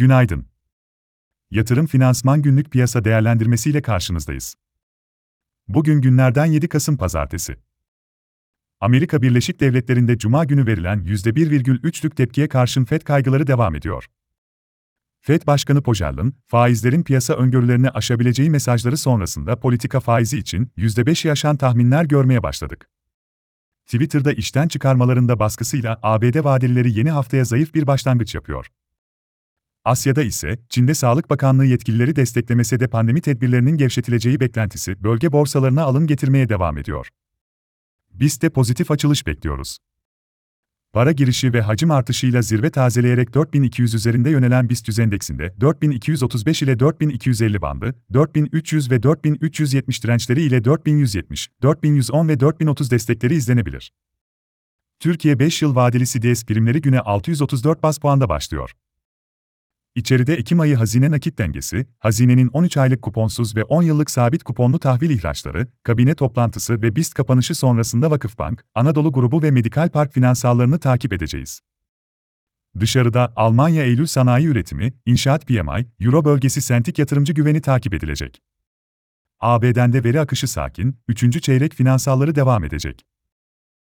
Günaydın. Yatırım Finansman Günlük Piyasa Değerlendirmesi ile karşınızdayız. Bugün günlerden 7 Kasım Pazartesi. Amerika Birleşik Devletleri'nde Cuma günü verilen %1,3'lük tepkiye karşın FED kaygıları devam ediyor. FED Başkanı Powell'ın, faizlerin piyasa öngörülerini aşabileceği mesajları sonrasında politika faizi için %5'i aşan tahminler görmeye başladık. Twitter'da işten çıkarmalarında baskısıyla ABD vadelileri yeni haftaya zayıf bir başlangıç yapıyor. Asya'da ise, Çin'de Sağlık Bakanlığı yetkilileri desteklemese de pandemi tedbirlerinin gevşetileceği beklentisi bölge borsalarına alım getirmeye devam ediyor. Biz de pozitif açılış bekliyoruz. Para girişi ve hacim artışıyla zirve tazeleyerek 4200 üzerinde yönelen BIST endeksinde 4235 ile 4250 bandı, 4300 ve 4370 dirençleri ile 4170, 4110 ve 4030 destekleri izlenebilir. Türkiye 5 yıl vadeli CDS primleri güne 634 bas puanda başlıyor. İçeride Ekim ayı hazine nakit dengesi, hazinenin 13 aylık kuponsuz ve 10 yıllık sabit kuponlu tahvil ihraçları, kabine toplantısı ve BIST kapanışı sonrasında Vakıfbank, Anadolu Grubu ve Medikal Park finansallarını takip edeceğiz. Dışarıda Almanya Eylül sanayi üretimi, inşaat PMI, Euro bölgesi sentik yatırımcı güveni takip edilecek. ABD'de veri akışı sakin, 3. çeyrek finansalları devam edecek.